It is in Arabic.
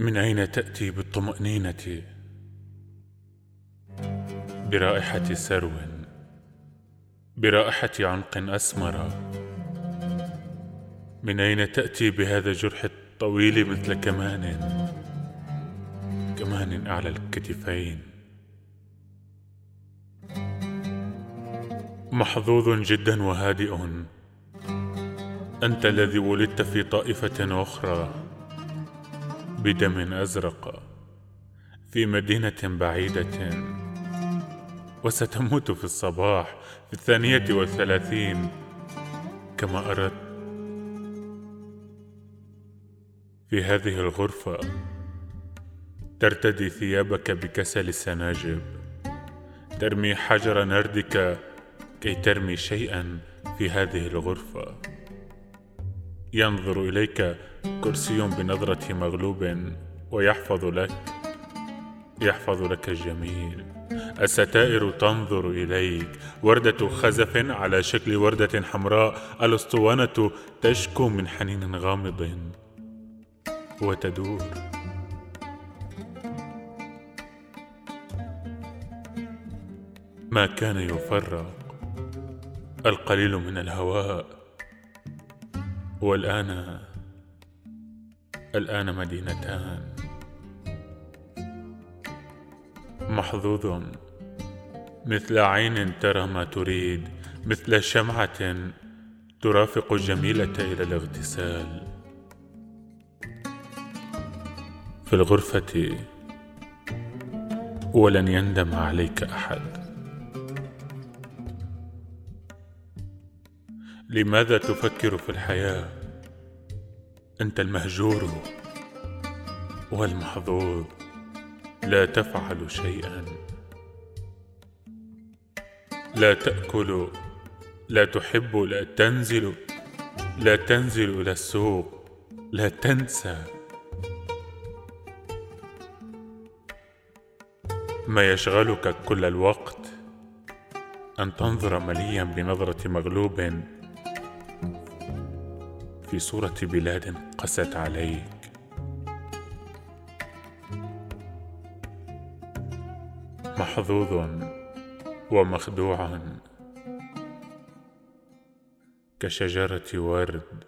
من أين تأتي بالطمأنينة؟ برائحة سرو برائحة عنق أسمر. من أين تأتي بهذا الجرح الطويل مثل كمان؟ كمان أعلى الكتفين. محظوظ جدا وهادئ. أنت الذي ولدت في طائفة أخرى. بدم أزرق في مدينة بعيدة. وستموت في الصباح في الثانية والثلاثين كما أردت في هذه الغرفة. ترتدي ثيابك بكسل السناجب. ترمي حجر نردك كي ترمي شيئا في هذه الغرفة. ينظر إليك كرسي بنظرة مغلوب ويحفظ لك يحفظ لك الجميل. الستائر تنظر إليك. وردة خزف على شكل وردة حمراء. الأسطوانة تشكو من حنين غامض وتدور. ما كان يفرق؟ القليل من الهواء. والآن الآن مدينتان. محظوظ. مثل عين ترى ما تريد مثل شمعة ترافق الجميلة إلى الاغتسال. في الغرفة ولن يندم عليك أحد. لماذا تفكر في الحياة؟ أنت المهجور والمحظوظ لا تفعل شيئا. لا تأكل لا تحب لا تنزل لا تنزل إلى السوق لا تنسى. ما يشغلك كل الوقت أن تنظر مليا بنظرة مغلوب في صورة بلاد قست عليك محظوظ ومخدوع كشجرة ورد.